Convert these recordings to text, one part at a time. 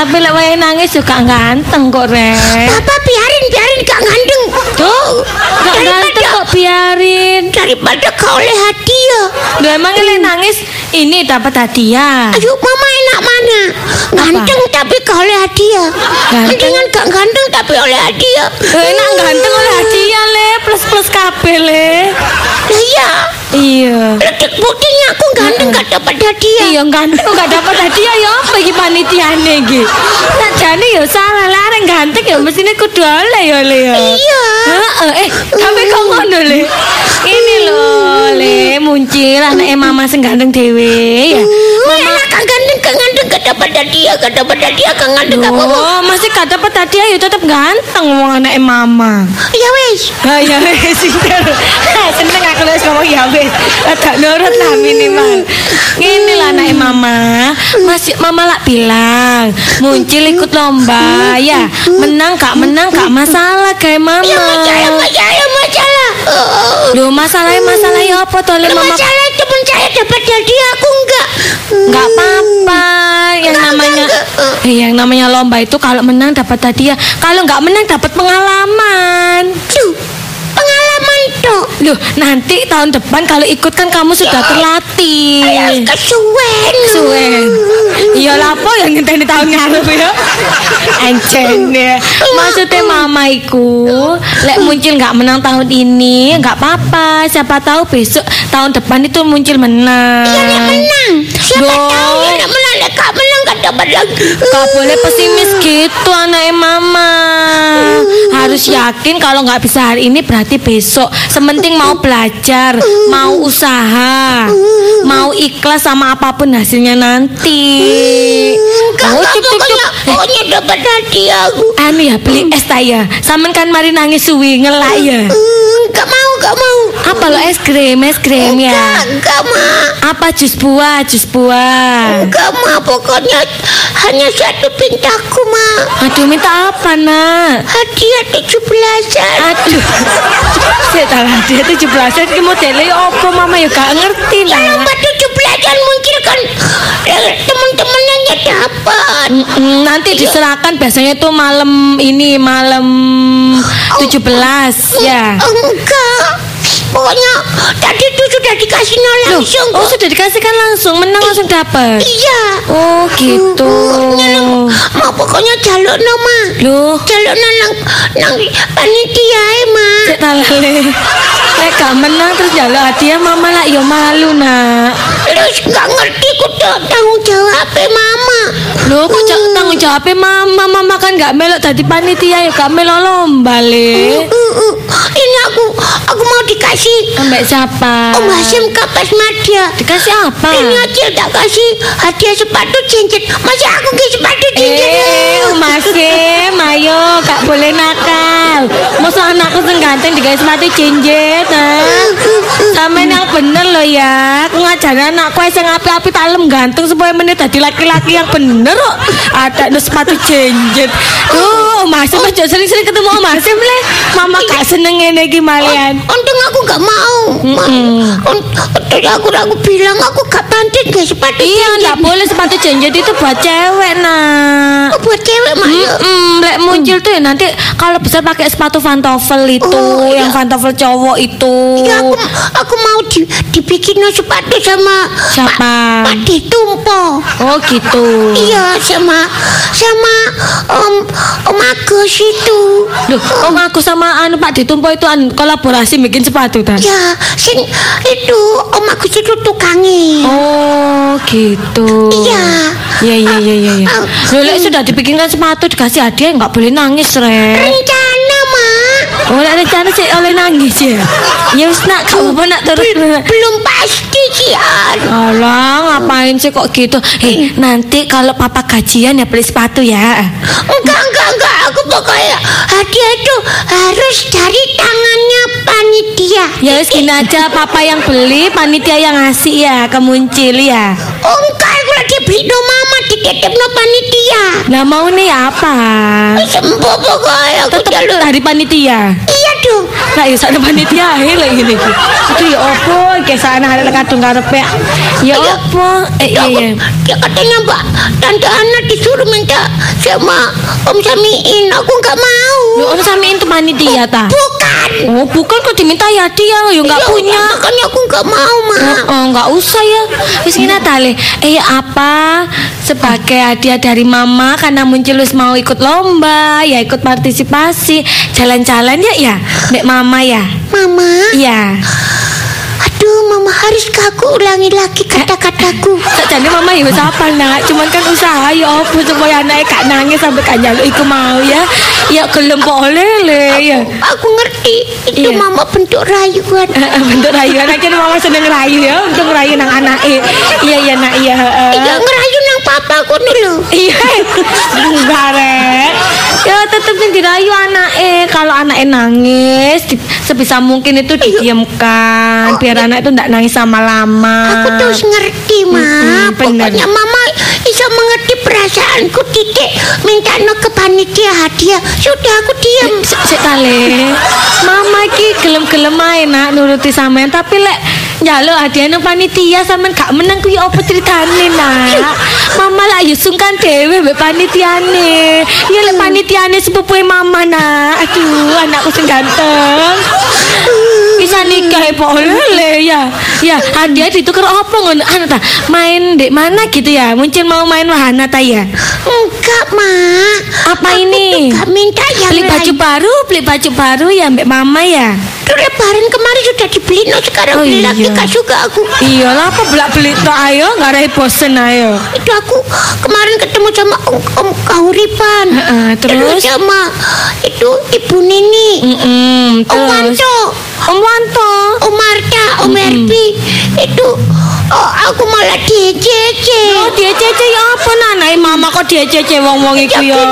tapi lek wae nangis juga ganteng kok, Rek. Papa biarin, biarin gak ganteng. Tuh, gak ganteng kok biarin. Daripada kau oleh hadiah. Loh emang lek nangis ini dapat hadiah. Ayo mama enak mana? Ganteng tapi kau oleh hadiah. Ganteng. Mendingan gak ganteng tapi oleh hadiah. Loh, enak ganteng oleh hadiah le, plus plus kabeh le. Lah iya, Iya. ledek aku ganteng gak dapat hadiah. Iya ganteng gak dapat hadiah ya apa iki panitiane iki. Tak jane ya salah lareng ganteng ya mestine kudu oleh ya le ya. Iya. Heeh, eh tapi kok ngono le. Ini lho le muncul anake mama sing ganteng dhewe ya. Mama enak gak ganteng gak dapat hadiah gak ganteng apa-apa. Oh, masih gak dapat hadiah ya tetep ganteng wong anake mama. Ya wes. Ah ya wis sinten. Seneng aku wis ngomong ya wis. Tak nurut lah minimal. Ngene lah anake mama. Masih mama lak bilang, muncul ikut lomba ya. Menang gak menang gak masalah kayak mama. Ya masalah masalah masalah. Oh. Loh, masalahnya masalah ya apa Le, mama? Masalah temen saya dapat hadiah aku enggak. Enggak apa-apa. Yang namanya eh, yang namanya lomba itu kalau menang dapat hadiah, kalau nggak menang dapat pengalaman. Tuh. Loh, nanti tahun depan kalau ikut kan kamu sudah terlatih. Ya, kesuwen. Suwen. Iya lapo yang ngenteni tahun ngarep ya. Encen ya. Maksudnya mama iku lek muncul nggak menang tahun ini nggak apa-apa. Siapa tahu besok tahun depan itu muncul menang. Ya, nek menang. Siapa Loh. tahu ya menang nek gak menang gak dapat lagi. Gak boleh pesimis gitu anaknya mama Harus yakin kalau nggak bisa hari ini berarti besok Sementing mau belajar Mau usaha Mau ikhlas sama apa pun hasilnya nanti Oh, enggak, cuk, cuk, pokoknya, cuk. Eh, pokoknya dapat hadiah aku. Anu ya beli es tak ya Samen kan mari nangis suwi ngelak ya Hmm, Enggak mau, enggak mau. Apa lo es krim, es krim Enggak, ya enggak mau. Apa jus buah, jus buah Enggak mau, pokoknya hanya satu pintaku, Ma. Aduh minta apa nak Hadiah tujuh belasan. Aduh. Saya salah dia tujuh belasan ki modelnya apa mama ya gak ngerti Ya lah. lomba tujuh belasan mungkin kan eh, teman-temannya dapat. Mm, nanti diserahkan biasanya tuh malam ini malam 17 ya. Enggak. Pokoknya tadi itu sudah dikasih nol Loh, langsung. oh sudah dikasihkan langsung menang langsung dapat. Iya. Oh gitu. Mau pokoknya jaluk no, Ma. Loh, Jaluk nang nang panitia e, Ma. cek talale. Lek gak menang terus jaluk hadiah mama lah ya malu nak. Terus nggak ngerti kudu tanggung jawab Mama. Loh kok jak tanggung jawabnya mama Mama kan gak melok tadi panitia ya gak melok lomba le Uh, uh. Ini aku aku mau dikasih Ambek siapa? Om Hasim Kapas Madya. Dikasih apa? Ini aja tak kasih hadiah sepatu cincin. Masa aku ke sepatu cincin? Eh, Mas Kim, ayo gak boleh nakal. Masa anakku sing ganteng dikasih sepatu cincin, nah. Sama yang bener loh ya. Aku ngajarin anakku sing api-api talem ganteng supaya menit dadi laki-laki yang bener kok. Ada no sepatu cincin. Tuh, Mas Kim aja sering-sering ketemu Om Hasim le. Mama gak seneng iki malian. Untung aku gak mau. Ma. Un- Untung aku aku bilang aku gak pantas ke sepatu Iya, nggak boleh sepatu cincin itu buat cewek, nak. Buat cewek mak. ya. Mm-mm, lek muncul tuh ya nanti kalau bisa pakai sepatu pantofel itu, Oh, iya. yang pantofel cowok itu. Ya aku aku mau di, dibikin sepatu sama Siapa? Pak, Pak Ditumpo. Oh gitu. Iya sama sama Om Om Agus itu. Loh, Om aku sama anu Pak Ditumpo itu an kolaborasi bikin sepatu kan? Ya, sing itu Om Agus itu tukangi. Oh gitu. Iya. Iya iya iya iya. iya. Ah, Loh, lek sudah dibikinkan sepatu dikasih hadiah nggak boleh nangis, Rek. Rencana, Mak. Oh, lek rencana sih oleh nangis ya. Ya wis nak, gak apa nak terus. Belum pasti sih. An. Alah, ngapain sih kok gitu? Hei, nanti kalau papa gajian ya beli sepatu ya. Enggak, enggak, enggak. Aku pokoknya hadiah itu harus dari tangannya panitia. Ya wis gini aja, papa yang beli, panitia yang ngasih ya, kemuncil ya. Enggak, aku lagi beli no mama dititip no panitia. Nah mau nih apa? Sembuh pokoknya aku Tetap jalur. dari panitia. Iya dong. Lah ya sak panitia ae lek ngene iki. Aduh ya opo iki sak anak arek kadung karepe. Ya opo? Eh iya iya. Ya katanya Mbak, Tante Ana disuruh minta sama Om Samiin. Aku nggak mau. Lho ono samiin tuh panitia ta? Bukan. Oh, bukan kok diminta ya dia ya enggak Ya, punya. Makanya aku nggak mau, Ma. Oh, oh, enggak usah ya. Wis ngene ta Le. Eh apa? Sebagai hadiah dari mama karena muncul wis mau ikut lomba, ya ikut partisipasi, jalan-jalan ya ya. Nek mama ya. Mama, Iya. Aduh Mama harus aku ulangi lagi kata-kataku. Sakjane mama ya wis hafal nak, cuman kan usaha ya opo supaya anaknya gak nangis sampai gak njaluk iku mau ya. Ya gelem kok oleh le ya. Aku ngerti, itu Iya. Mama bentuk rayuan. Eh, eh, bentuk rayuan aja mama seneng rayu ya untuk rayu nang anake. Iya iya nak iya. heeh. Ya ngerayu nang papa aku dulu. Iya, rek. Ya tetep sing dirayu anak eh kalau anak nangis sebisa mungkin itu didiamkan biar anak itu ndak nangis sama lama. Aku terus ngerti, Ma. Bener. Pokoknya Mama bisa mengerti perasaanku titik minta no ke panitia hadiah. Sudah aku diam. Sik tale. Mama iki gelem-gelem ae nak nuruti sampean tapi lek njaluk hadiah nang panitia sampean gak menang kuwi apa ceritane nak. Mama lah ya sungkan dhewe mbek panitiane. Ya lek panitiane sepupuhe mama nak. Aduh anakku sing ganteng. Bisa nikah ya ya. Ya, hadiah ditukar apa ngono? Anu ta, main dek mana gitu ya? Mungkin mau main wahana ta ya? Enggak, Ma. Apa Aku ini? minta yang Beli baju lain. baru, beli baju baru ya mbak mama ya? Lebaran kemarin sudah dibeli, no sekarang Oh, beli lagi iya. gak suka aku. Iyalah apa belak beli to ayo nggak ada bosen ayo. Itu aku kemarin ketemu sama Om, om Kahuripan. Heeh, terus? sama itu Ibu Nini. Mm-mm, Om terus. Wanto. Om Wanto. Om Marta, Om Erpi. Itu oh, aku malah dijece. Oh dia cece ya apa nanai mama kok dia cece wong wong iku ya?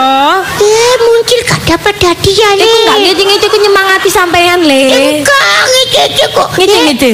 Eh, muncul gak dapat hadiah Iku nggak le. ngece ngece ku nyemangati sampean le. Enggak, ngece kok. Ngece-ngece?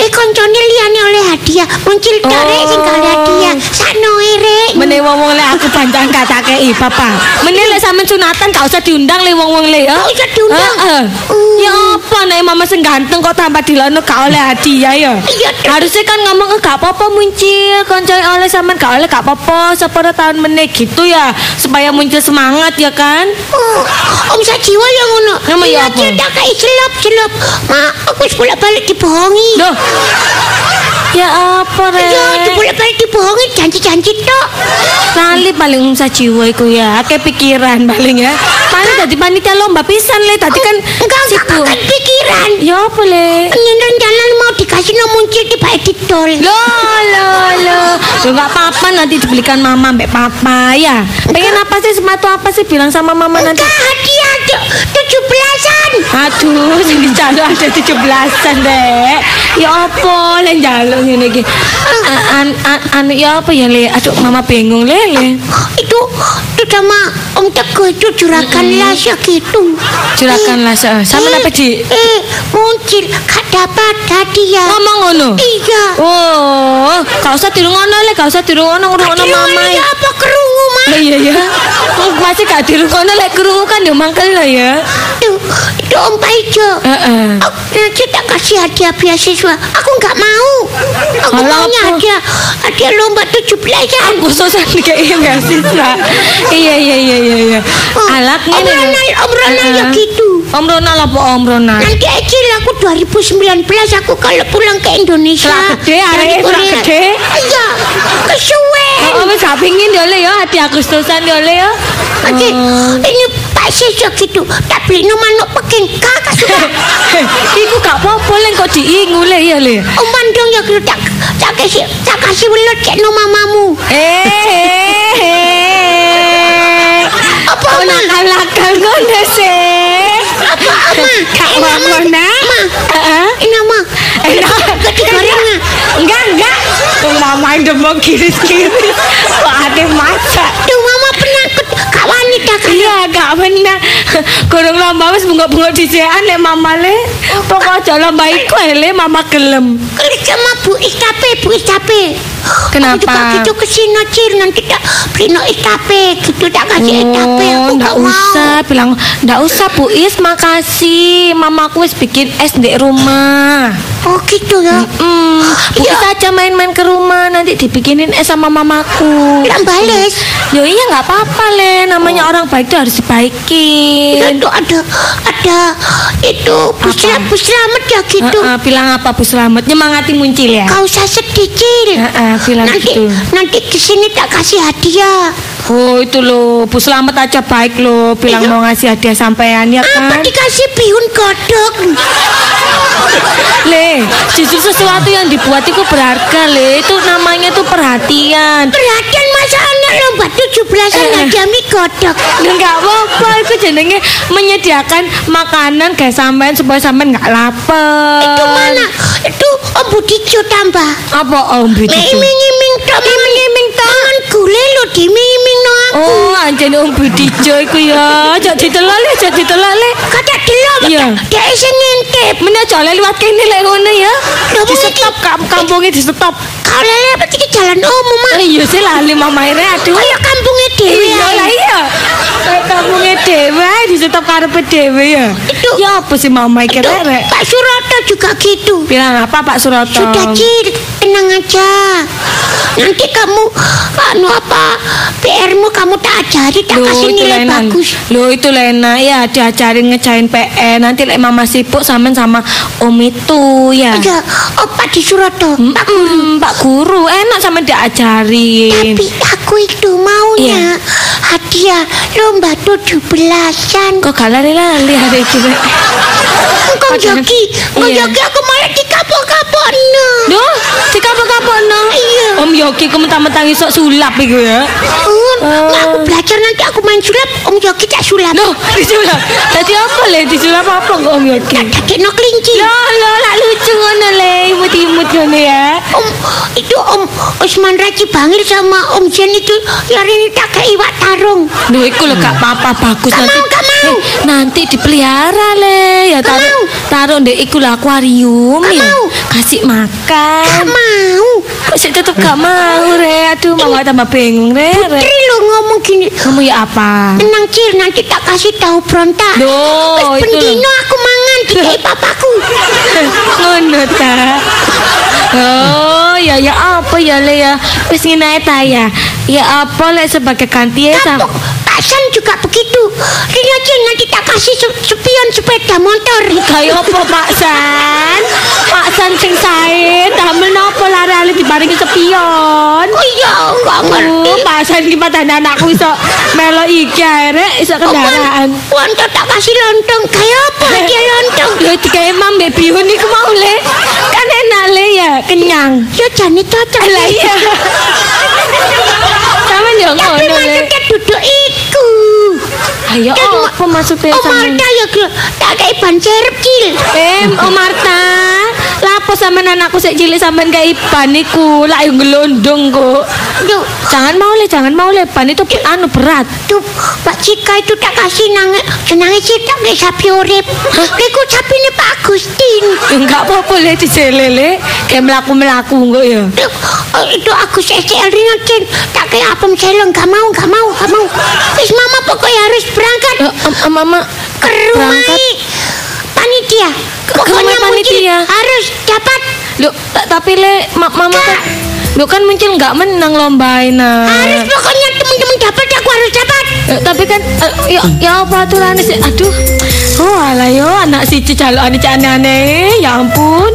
Eh, koncone liyane oleh hadiah. Muncul tarik sing kali hadiah. Sanoe rek. Mene wong wong le aku pancang kata kei papa. Mene le sampean sunatan gak usah diundang le wong wong le ya. Gak usah diundang. Heeh. Uh. Ya apa nek mama sing ganteng kok tambah dilono gak oleh hadiah ya. Iya. Harusnya kan ngomong "Eh, gak apa-apa muncul koncoy oleh sampean gak oleh gak apa-apa sepuluh tahun meneh gitu ya supaya muncul semangat ya kan. Oh, Om Sajiwa yang ngono. Nama ya apa? Iya, tak kayak celop-celop. Ma, aku wis bolak-balik dibohongi. Loh. Ya apa re? Iya, bolak-balik dibohongi janji-janji tok. Kali paling umsa jiwa iku ya, akeh pikiran paling ya. Paling dadi panitia lomba pisan le, tadi kan Enggak, enggak, kan pikiran. Ya apa le? Nyeneng jalan mau dikasih no muncul di Pak Editol. Lo lo lo. Lo enggak apa-apa nanti dibelikan mama mbek papa ya. Pengen apa sih sepatu apa sih bilang sama mama nanti. Enggak hadiah tujuh belasan. Aduh, sing dijaluk ada 17-an, Dek. Ya apa njaluk ngene iki. A- An, an, anu ya apa ya, Le? Aduh, mama bingung, Le, Le. Itu itu sama Om Teguh itu juragan las ya gitu. Juragan las, eh. Sama Eh, apa, Di? Eh, muncul gak dapat hadiah. Ngomong ngono. Iya. Oh, gak usah dirungono, Le. Gak usah dirungono, ngrungono mama. ini apa kerungu mah? Lah iya ya. Oh, Masih gak dirungono, Le. Kerungu kan ya mangkel lah ya. Tuh, itu Om Paijo. Heeh. Aku nanti tak kasih hadiah beasiswa. Aku nggak mau. Aku Alah, maunya apa? hadiah hadiah lomba tujuh belasan. Khususan kayak beasiswa. Iya, iya, iya, iya, iya. Alat Om ngene. Ronald, Om Ronald ya Heeh. gitu. Om Ronald apa Om Ronald? Nanti aja lah aku 2019 aku kalau pulang ke Indonesia. Setelah gede, arek setelah Korea. gede. Iya, kesuwen. Oh, wis gak pengin ya, ya. Hati Agustusan ya, Le ya. Oke, Oh. ini Pak Sejo gitu. Tak beli no manuk peking. Kakak suka. Iku gak apa-apa kok diingu Le ya, Le. Om Bandung ya gitu. Tak, tak kasih, tak kasih welut cek no mamamu. Eh, Tuh mama yang demok kiri-kiri. Kok ada masak? Tuh mama penakut Kak wanita kan Iya, gak benar. Guru Durung lomba wis bengok-bengok dhisekan lek mama le. Pokok aja lomba iku le mama gelem. Klik sama Bu Iskape, Bu Iskape. Kenapa? Aku juga gitu ke sini Cil nanti tak beli no Iskape gitu tak kasih Iskape aku ndak gak mau. usah bilang ndak usah Bu Is makasih mamaku wis bikin es di rumah Oh gitu ya. hmm, Bu. Is aja main-main ke rumah nanti dibikinin es sama mamaku Bilang bales. Yo iya nggak apa-apa le namanya orang baik itu harus dibaikin Itu ada ada itu Bu? Selamat, Bu Selamat ya gitu. Heeh, bilang apa Bu Selamat nyemangati muncul ya Kau usah sedih Cil. Heeh, bilang nanti gitu nanti ke sini tak kasih hadiah. Oh itu loh Bu Selamat aja baik loh bilang Iya. mau ngasih hadiah sampean ya Apa kan dikasih bihun kodok? Le, justru sesuatu yang dibuat itu berharga, Le. Itu namanya tuh perhatian. Perhatian masa anak lomba 17-an Eh, hadiah mie kodok. Enggak apa-apa, itu jenenge menyediakan makanan kayak sampean supaya sampean nggak lapar. Itu mana? Itu Om Budijo tambah. Apa Om Budi? Iming-iming tok iming-iming tangan gule lo dimiming no aku. Oh, anjing om budi coy ku ya. Jak cerita lalai, jak. Kata dia ya. Dia isi ngintip. Mana cerita lewat kini lek ngono ya. Di stop kampung di stop. Kau lele apa iki jalan umum mak? Eh, iya sih lali mama ire aduh. Kaya kampungnya dewe Iya ae. lah iya. Kampungnya dewe di stop karepe dewe ya. Itu- Ya apa sih mama iki rek? Pak Suroto juga gitu. Bilang apa Pak Suroto? Sudah Cil, tenang aja. Nanti kamu anu apa PR-mu kamu tak ajari tak Loh, kasih nilai bagus. Loh itu Lena ya diajarin ngejain PN Nanti lek mama sibuk sampean sama om itu ya Aja, opa di Suroto. Pak Guru. Pak Guru enak sama diajarin Tapi aku itu maunya Iya. hadiah lomba tujuh belasan. Kok gak lari-lari hari itu Padahal- joki, engkau Iya. joki aku malah dikapok-kapok no. Duh, si kapok-kapok no Iya. Om Yogi kamu mentang-mentang isok sulap iku ya Um, Oh. aku belajar nanti aku main sulap, Om Joki tak sulap. Loh, disulap Tadi apa le? Disulap apa kok Om Yogi? Kakek no kelinci. Loh, loh, lah lucu ngono le Imut-imut ngono ya Om itu Om Usman Raji Bangil sama Om Jen itu hari ini tak kayak iwak tarung. Duh, iku lho gak apa-apa bagus Gak nanti. mau, gak mau. Eh, nanti dipelihara le, ya Gak taruh mau. taruh ndek iku lho akuarium Gak ya. mau. Kasih Gak makan. mau. Kok sih tetep gak mau re? Aduh, mama tambah bingung re. re. Tri lo ngomong gini. Kamu ya apa? Tenang Cil, nanti tak kasih tahu berontak. Loh, Wis itu pendino aku mangan di papaku. Ngono ta. Oh, ya ya apa ya le ya? Wis ngene ta ya. Ya apa le sebagai ganti ya sam. Kapok. Pak San juga begitu. Rino Cil nanti tak kasih spion sepeda motor. Kayak apa Pak San? Pak San sing sae damel napa lari-lari dibarengi sepion. Oh iya, enggak ngerti. Pak San ki padahal anakku iso melo iki ae rek iso kendaraan. Wanto tak kasih lontong. Kayak apa dia lontong? Lho digawe mambe bihun iku mau le. Kan enak le ya, kenyang. Ya jane cocok. Lah iya. Sampe yo ngono le. maksudnya duduk. Ayo apa maksudnya Oh sampe? Marta ya Gil. tak kayak ban serep Cil. Eh, Om Marta, lapo sampean anakku sik cilik sampean kayak iban iku, lak yo gelondong kok. Duh, Jangan mau le, jangan mau le, ban itu anu berat. tuh Pak Cika itu tak kasih nang senangnya cita kayak sapi urip. Iku sapi ini Pak Agustin. Enggak apa-apa le dijelele, kayak melaku-melaku kok ya. Duh, oh, itu aku SCL ringan Cil. Tak kayak apem selong. Gak mau, gak mau, gak mau. Harus berangkat Eh, em, em, mama ke rumah berangkat. panitia. Ke- Pokoknya panitia. harus dapat Loh, ta- tapi le ma- mama kan Loh kan muncul nggak menang lombain harus pokoknya teman-teman dapat aku harus dapat. Eh, tapi kan eh, ya ya apa aturannya sih? Aduh. Oh, alah yo anak si calon cak aneh-aneh. Ya ampun.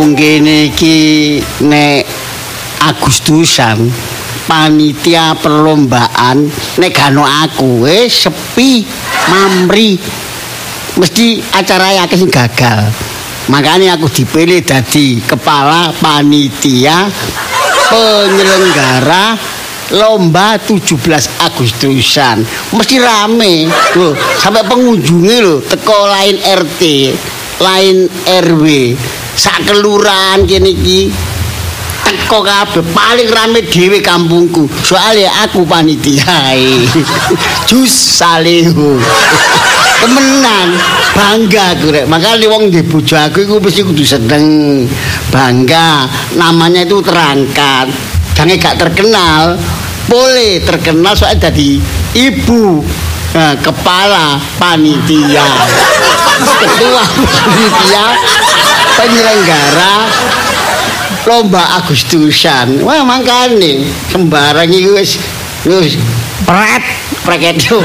Kampung kene iki nek Agustusan panitia perlombaan nek gano aku eh sepi mamri. Mesti acara akeh sing gagal. Makanya aku dipilih dadi kepala panitia penyelenggara lomba 17 Agustusan. Mesti rame loh sampai pengunjungnya loh teko lain RT lain RW sak kelurahan kene iki. Teko kabeh paling rame dhewe kampungku. Soalnya aku panitiae. Jus salehu. Temenan. Bangga aku rek. Makanya wong di bojo aku iku mesti kudu seneng. Bangga. Namanya itu terangkat. Jangan gak terkenal boleh terkenal soalnya jadi ibu Nah, kepala panitia. Ketua panitia penyelenggara lomba Agustusan wah makanya sembarang itu wis wis Pret. prek itu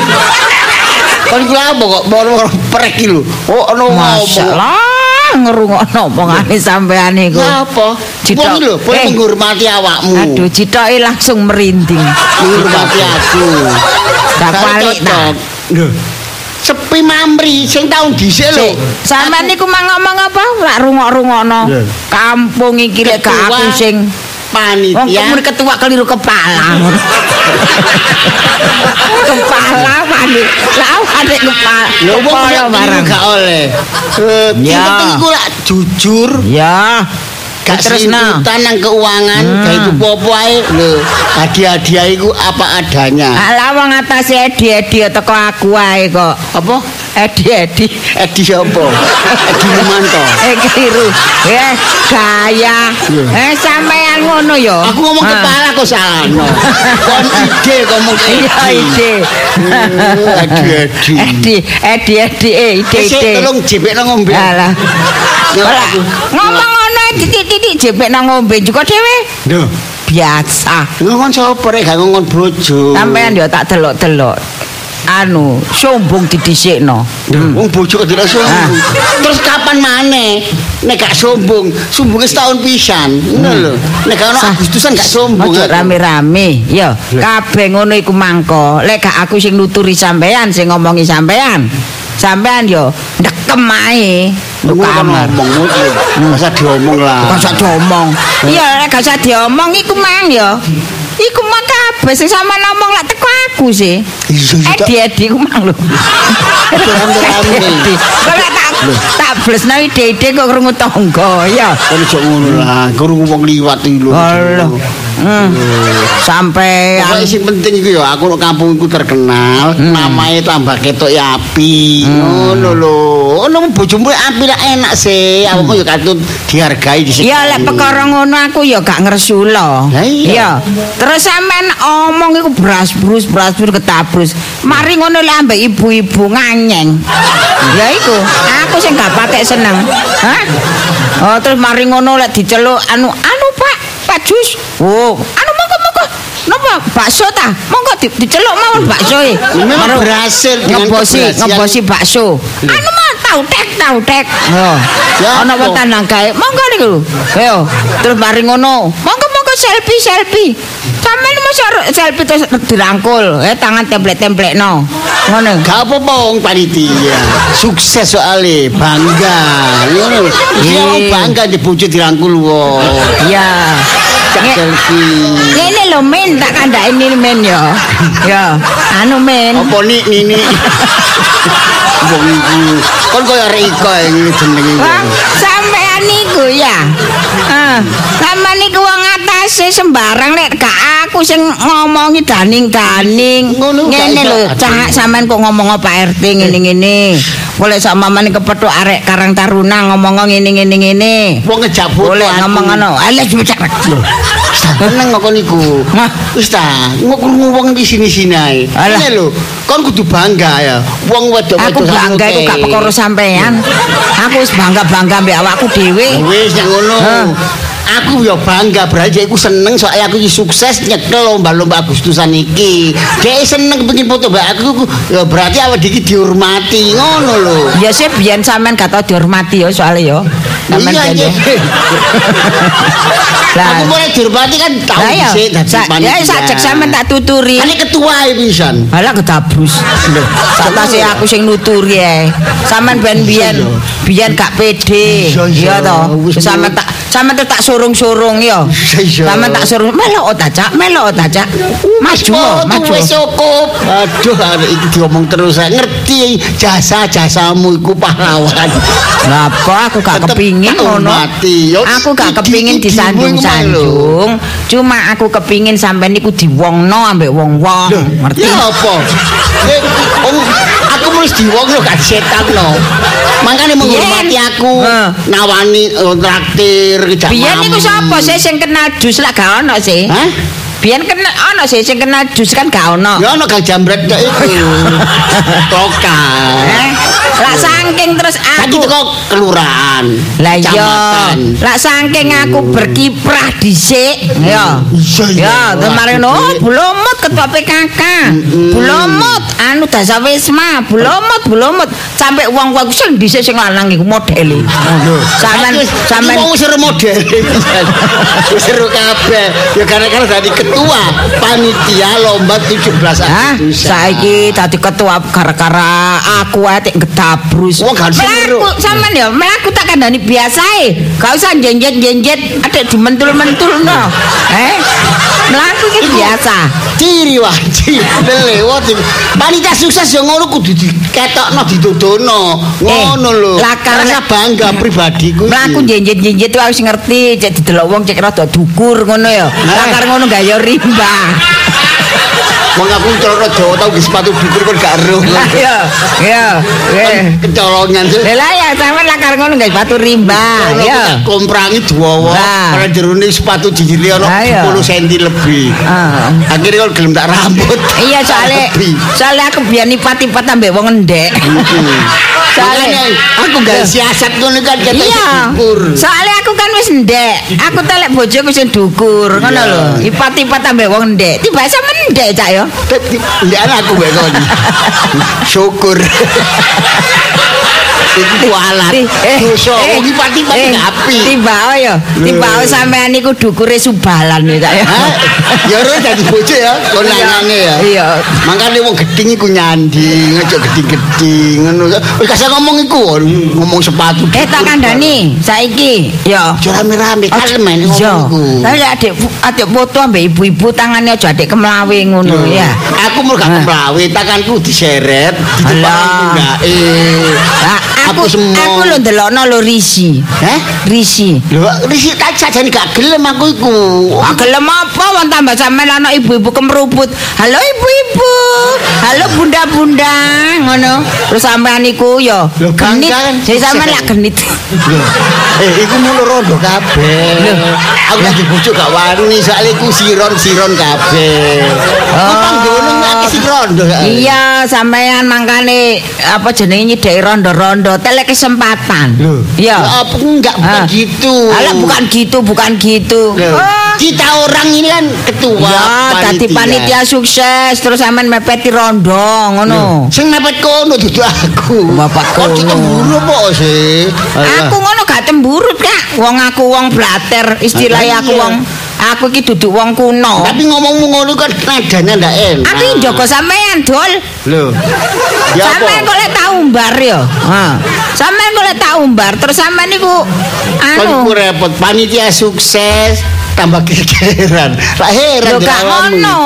kan gue apa kok baru prek itu oh no Masya Allah ngerungokno omongane sampean iku. Apa? Wong lho, boleh Eh. menghormati awakmu. Aduh, citoke langsung merinding. menghormati aku. Tak balik, nah. Lho, Sepi mamri sing taun dhisik lho. Sik, sampean niku mang ngomong apa? Lak rungok-rungokno. Kampung iki lek gak aku sing Wong panitia. kemudian ketua keliru kepala. kepala mandi. Lah ada kepala. Lho wong barang. gak oleh. Eh, Ya. Penting iku lak jujur, Ya. Gak seributan nang keuangan, gak iku popo ae lho. Hadiah-hadiah iku apa adanya. Alah wong atase edi-edi teko aku ae kok. Apa? Edi-edi. Edi apa? Edi Rumanto. Eh keliru. Eh gaya. Eh sampean ngono ya. Aku ngomong Ah. kepala kok salahno. Kon ide ngomong Iya ide. Edi edi. Edi, edi, edi, ide, tolong jebekno ngombe. Alah. Ya, ngomong ngono titik-titik jepek nang ngombe juga dhewe. Lho, Biasa. ngomong sapa rek gak ngomong bojo. Sampean yo tak delok-delok. Anu, sombong didhisikno. Wong bojo kok tidak sombong. Terus kapan maneh? Nek gak sombong, sombongnya setahun pisan. Ngono lho. Nek gak ono. Agustusan gak sombong. Ojo rame-rame. Yo, kabeh ngono iku mangko. Lek gak aku sing nuturi sampean sing ngomongi sampean. Sampean yo ndekem ae. Lu kamar. ngomong. Masa diomong lah. Sak diomong. Iya, lek gak usah diomong iku mang yo. Iku mah kabeh sing sampean ngomong lek teko aku sih. Iya, iya, tak- Edi-edi ku mang lho. Kok lek tak tak blesno ide-ide kok krungu tangga ya. Kan ojo ngono lah. Guru wong liwat iki lho. Hmm. Sampai Pokoknya sing penting iku ya aku nek kampung iku terkenal, namanya tambah ketok ya api. Ngono lho. Ono bojomu api lah enak sih. Aku ya katut dihargai di Ya lek perkara ngono aku ya gak ngersula. Lah iya. Terus sampean omong iku brasbrus brasbrus ketabrus. Mari ngono lek ambek ibu-ibu nganyeng. ya iku, aku sing gak patek seneng. Hah? Oh, terus mari ngono lek diceluk anu anu Pak, Pak Jus. Oh, anu monggo monggo. Napa bakso ta? Monggo di, diceluk mawon bakso e. Memang berhasil ngebosi ngebosi bakso. Anu mah tau tek tau tek. Oh. Ya Ana wong tanang kae. Monggo niku. Ayo, terus mari ngono. Monggo selfie selfie. Sampeyan mosok selfie terus dirangkul, eh tangan templek-templekno. Ngono. Gak apa-apa wong panitia. Sukses soalnya bangga. Ngono. Iya Eh. bangga di bojo dirangkul wong. Iya. Selfie. Ngene lho men tak kandhake ini men ya. Ya, anu men. Apa nih nini? Wong iki kon koyo arek iko iki jenenge. Sampean niku ya. Ah, sampean niku atase sembarang nek gak aku sing ngomongi daning-daning. Ngene lho, cak sampean kok ngomong Pak RT ngene-ngene. Boleh sama mane kepethuk arek Karang Taruna ngomong ngene-ngene ngene. Wong ngejak. Boleh ngomong ngono. Alah cek. Tenang kok niku. Wis ta, ngokrungu wong di sini-sini ae. Ini lho, kon kudu bangga ya. Wong wedok-wedok Aku bangga iku gak perkara sampean. Aku wis bangga-bangga mbek awakku dhewe. Wis ngono. Aku ya bangga berarti aku seneng soalnya aku sukses nyekel lomba-lomba Agustusan iki. Dia seneng pengen foto mbak aku ya berarti awak iki dihormati ngono lho. Ya sih biyen sampean gak tau dihormati ya soalnya ya. Iya, iya. ya. Lah, Aku mulai dihormati kan tahu lah ya. dhisik dadi Sa- Ya sajek sampean tak tuturi. Kan ketua pisan. Alah ketabrus. Sak tasih aku sing nuturi ae. Sampean ben biyen biyen gak pede. Iya, iya. Iya to. Wis Sampean tak sampean tak surung-surung ya. Sampean tak surung melok ta, Cak? Melok ta, Cak? Maju, Oh, maju. Wis cukup. Aduh, arek iki diomong terus. saya Ngerti jasa-jasamu iku pahlawan. Lah apa aku gak kepingin ngono. Aku gak kepingin iku disanjung-sanjung. Cuma aku kepingin sampean niku diwongno ambek wong-wong. Ngerti? Ya apa? Aku mesti diwong lho gak setan lho. Makanya menghormati aku, nawani eh, traktir kejak Biyen niku sapa sih sing kenal jus lah gak ono sih? Hah? Biyen kenal ono sih sing kenal jus kan gak ono. Ya ono gang jambret iku. Toka. Lah saking terus Tadi aku teko kelurahan. Lah iya, lah saking aku berkiprah dhisik, ya. Iya, iya. Ya, kemarin oh Bulomut ketua PKK. Bulomut anu Dasa Wisma, Bulomut, Bulomut sampai wong-wong sing dhisik sing lanang iku modele. Sampean iki wong seru model. Wis seru kabeh. Ya gara-gara dadi ketua panitia lomba 17 Hah? Agustus. Saiki dadi ketua gara-gara aku ae tek getabrus. Wah, gak seru. Sampean ya, melaku tak kandhani biasae. Gak usah jenjet-jenjet adek dimentul-mentulno. Eh? Melaku ki biasa. ciri wah lewat panitia sukses yang ngono kudu diketokno ngono Eh, lho lakar- rasa bangga pribadiku iki. Melaku jenjet-jenjet itu harus ngerti, cek didelok wong cek rada dukur ngono ya. Lakar ngono gaya rimba. Wong aku celana Jawa tau nggih sepatu dukur kon gak ero Iya, iya. eh. kecolongan Lah ya sampean lakar ngono gak sepatu rimba, ya. komprangi Lah. pada jerone sepatu jijili ono iya. 10 cm lebih Ah. akhirnya kon gelem tak rambut Iya soalnya soalnya aku biar nipat-nipat ambek wong endek. Makanya aku gak siasat ngono kan kata Iya. dukur Soalnya aku kan wis ndek. Aku telek bojoku sing dukur, ngono lho. Ipat-ipat ambek wong ndek. Tiba sama ndek cak yo. Tidak aku kon. Syukur. Itu kualat. Dosa. Wong ipat-ipat eh, gak api. Tiba oh yo. Tiba oh sampean niku dukure subalan ya? Ya ora dadi bojo ya, kon Iya. nanyane ya. Iya. Makane wong geding iku nyandi, ngejok geding-geding ngono. Wis kasih ngomong iku ngomong sepatu. Eh tak kandhani saiki yo. Aja rame-rame kalem Iya. ngomong iku. Tapi adik adik foto ambek ibu-ibu tangannya aja adik kemlawe ngono ya. Aku mau gak kemlawe, tanganku diseret, di enggak. Eh. Aku Aku semua. aku lho ndelokno lho Risi. Heh? Risi. Lho, risi tak sajane gak gelem aku iku. Ah, gelem apa wong tambah sampean ana ibu-ibu kemeruput. Halo ibu-ibu. Halo bunda-bunda ngono. Terus sampean iku yo Lho, genit. bangga kan? Jadi sampean lak genit. Lho, eh iku mulu rondo kabeh. Aku lagi bojo gak wani, soalnya iku siron-siron kabeh. Oh. Panggono rondo. Iya, sampean mangkane apa jenenge nyideki rondo-rondo, telek kesempatan. Loh. Iya. Apa enggak bukan Ah. Alah bukan gitu, bukan gitu. Loh, Oh. Kita orang ini kan ketua Ya, dadi panitia sukses terus sampean mepeti rondo ngono. Sing mepet kono dudu aku. Bapak Kok kono. cemburu apa sih? Aku ngono gak cemburut, Kak. Wong aku wong blater, istilahnya Ah, aku wong aku iki duduk wong kuno. Tapi ngomongmu ngono kan nadanya ndak enak. Aku njogo sampean, Dul. Lho. Ya apa? Sampean kok lek tak umbar ya. Ha. Sampean kok lek tak umbar terus sampean niku anu iku repot panitia sukses tambah kegeran. Lah heran Lho gak ngono.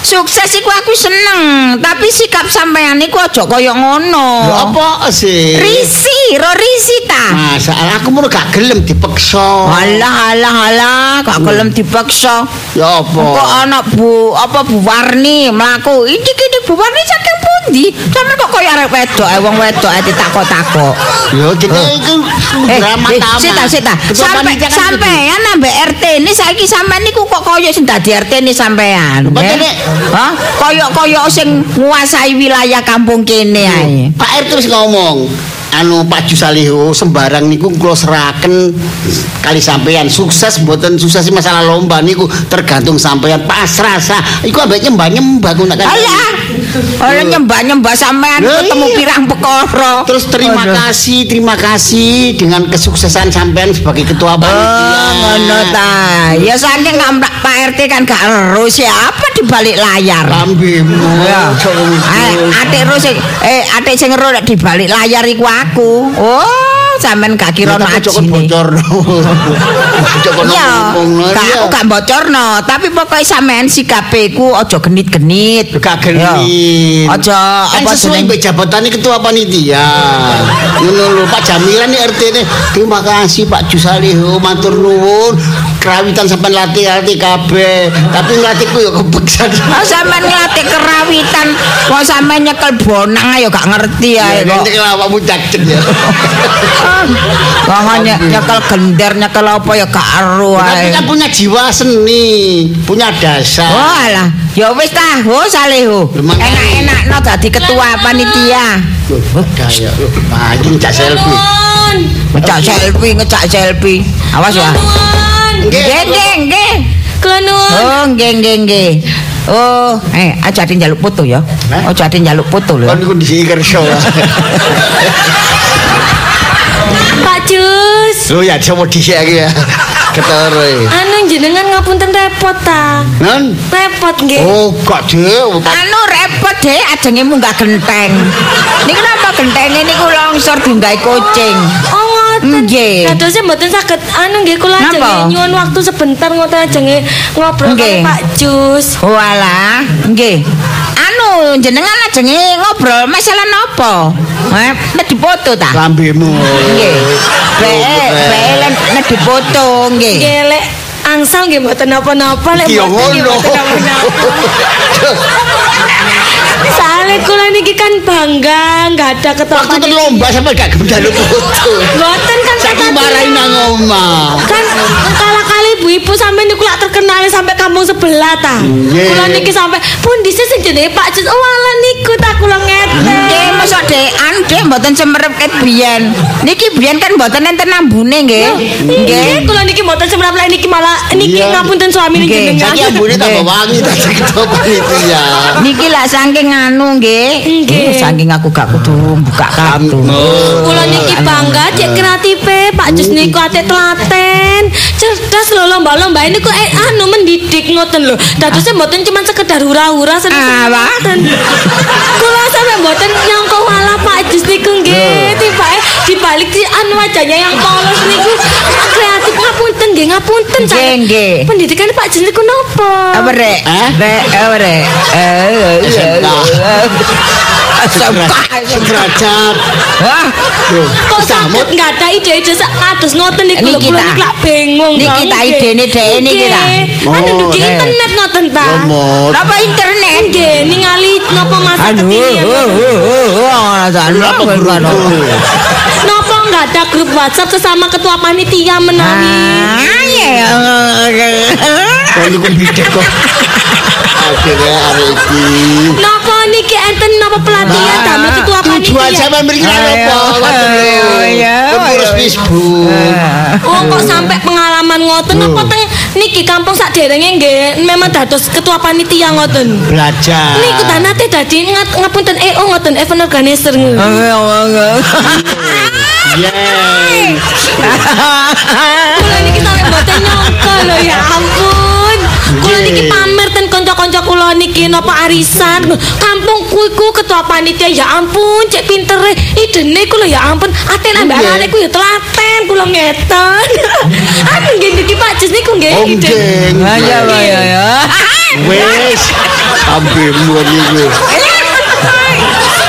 Sukses iku aku seneng, tapi sikap sampean niku aja kaya ngono. Lho apa sih? Risi, ro risi ta. Masalah aku mau gak gelem dipeksa. Alah alah alah, gak gelem dipaksa. Ya apa? Kok ana Bu apa Bu Warni mlaku. Iki iki Bu Warni saking pundi? Sampe kok kaya arek wedok, eh wong wedok eh ditakok-takok. Yo kita itu Eh, drama eh. Ketua Sampai panitia kan sampean nambah RT ini saiki sampean niku kok kaya sing dadi RT ini sampean. Hah? Kaya kaya sing nguasai wilayah kampung kene ae. Pak R terus ngomong, anu Pak Jusaliho sembarang niku kula seraken kali sampean sukses mboten sukses masalah lomba niku tergantung sampean pasrah sah iku ambek nyembah-nyembah ku nak kan Alah. Ora nyembah-nyembah sampean ketemu iya. pirang perkara. Terus terima Aduh. kasih, terima kasih dengan kesuksesan sampean sebagai ketua panitia. Oh, ngono ta. Ya saking ngamrak Pak RT kan gak ero siapa di balik layar. Lambemu. Ya. Eh, atik ro sing eh atik sing ero nek di balik layar iku aku. Oh, sampean gak kira ono Tapi cokot ajine. bocor. Cokot Iya, aku gak bocorno, tapi pokoknya sampean sikape ku aja genit-genit. Gak genit. Aja apa sesuai jeneng mbek jabatannya ketua panitia. Ngono lho Pak Jamiran nih RT nih. Terima kasih Pak Jusaliho matur nuwun. Kerawitan sampean latih-latih kabeh. Tapi ngelatihku ya kebeksan. Oh, sampean ngelatih kerawitan, kok sampean nyekel bonang ayo gak ngerti ae kok. Nanti kalau awakmu cacet ya. Kok nye- nyekel gender, nyekel apa ya gak ero Tapi ae. kan punya jiwa seni, punya dasar. Oh alah, ya wis tah, oh Saleho. Memang- Enak-enakno dadi ketua panitia. Loh, Daya. Nah, ini cak selfie. Nuwun. Ngecak selfie, ngecak selfie. Awas ya. Nggih, nggih, nggih. Kula nuwun. Oh, nggih, nggih, nggih. Oh, eh aja ade njaluk foto ya. Hah? Aja ade njaluk foto lho. Kan niku di kerso. Pak Jus. Lho ya coba dhisik iki ya. Ketara iki. Anu jenengan ngapunten repot ta? Nan. Repot nggih. Oh, gak deh. Anu repot deh ajenge munggah genteng. Niku napa gentenge niku longsor dinggae kucing. Oh. Nggih. Dadosnya mboten saged anu nggih kula ajeng nyuwun waktu sebentar ngoten ajeng ngobrol karo Pak Jus. Walah, nggih. Anu jenengan ajenge ngobrol masalah napa? Eh, nek dipoto ta? Lambemu. Nggih. Be, be nek dipoto nggih. Nggih lek angsal nggih mboten napa-napa lek mboten napa-napa. Soalnya kula niki kan bangga nggak ada ketua Waktu panitia. terlomba sampai gak gendal foto. Mboten kan Saiki kata- marahin nang omah. kan kala kali ibu-ibu sampai niku lak terkenal sampai kampung sebelah ta. Nggih. Kula niki sampai pun dhisik sing jenenge Pak Jus. Oh ala niku ta kula ngeten. Nggih, mosok dek anu dek mboten semerep ket biyen. Niki biyen kan mboten enten ambune nggih. Nggih, Nggih. kula niki mboten semrap lek niki malah niki Iya. ngapunten suami Nggih. jenengan. Saiki ambune tambah wangi tadi ketua panitia. Niki lah saking anu nggih. Nggih. Hmm, Saking aku gak kudu buka kartu. Kula niki bangga cek kreatife Pak Jus niku ate telaten, cerdas lho lomba-lomba niku eh, anu mendidik ngoten lho. Dadosnya mboten cuma sekedar hura-hura seneng Ah, ngoten. Kula sampe mboten nyangka wala Pak Jus niku nggih tibake dibalik si anu wajahnya yang polos niku kreatif ngapunten nggih ngapunten Nggih, nggih. Pendidikan Pak Jus niku napa? Apa rek? Eh? Rek, apa rek? Eh. Sederajat. Wah, Kok samut samut nggak ada ide-ide sak kados ngoten niku lho kula niku lak bingung. Niki ta idene dhek niki ta. Anu di eh. internet ngoten ta. Napa internet? Nggih, ningali napa masa oh, oh, oh, Kenapa guru? Napa nggak ada grup WhatsApp sesama ketua panitia menawi. Ah, ya. Kok niku bidek kok. Akhirnya hari iki. Napa napa pelatihan Ah, damel ketua Tujuan panitia. sampean mriki Ayo, apa? Pengurus ayo. Facebook. Oh kok sampai pengalaman ngoten napa teng niki kampung sak derenge nggih memang dados ketua panitia ngoten. Belajar. Niku ta nate dadi ngat- ngapunten EO ngoten event organizer. Yeay. Kula niki sampe mboten nyangka lho ya ampun. Kula niki pamer ten kanca-kanca kula niki napa arisan. Kuiku ketua panitia ya ampun cek pinter ide nih kulo ya ampun. Aten ambil okay. ku ya telaten kulo ngeten. Aku ingin niki Pak Jis nih, nggih oh nggih. Ya ya ya wis buat wis.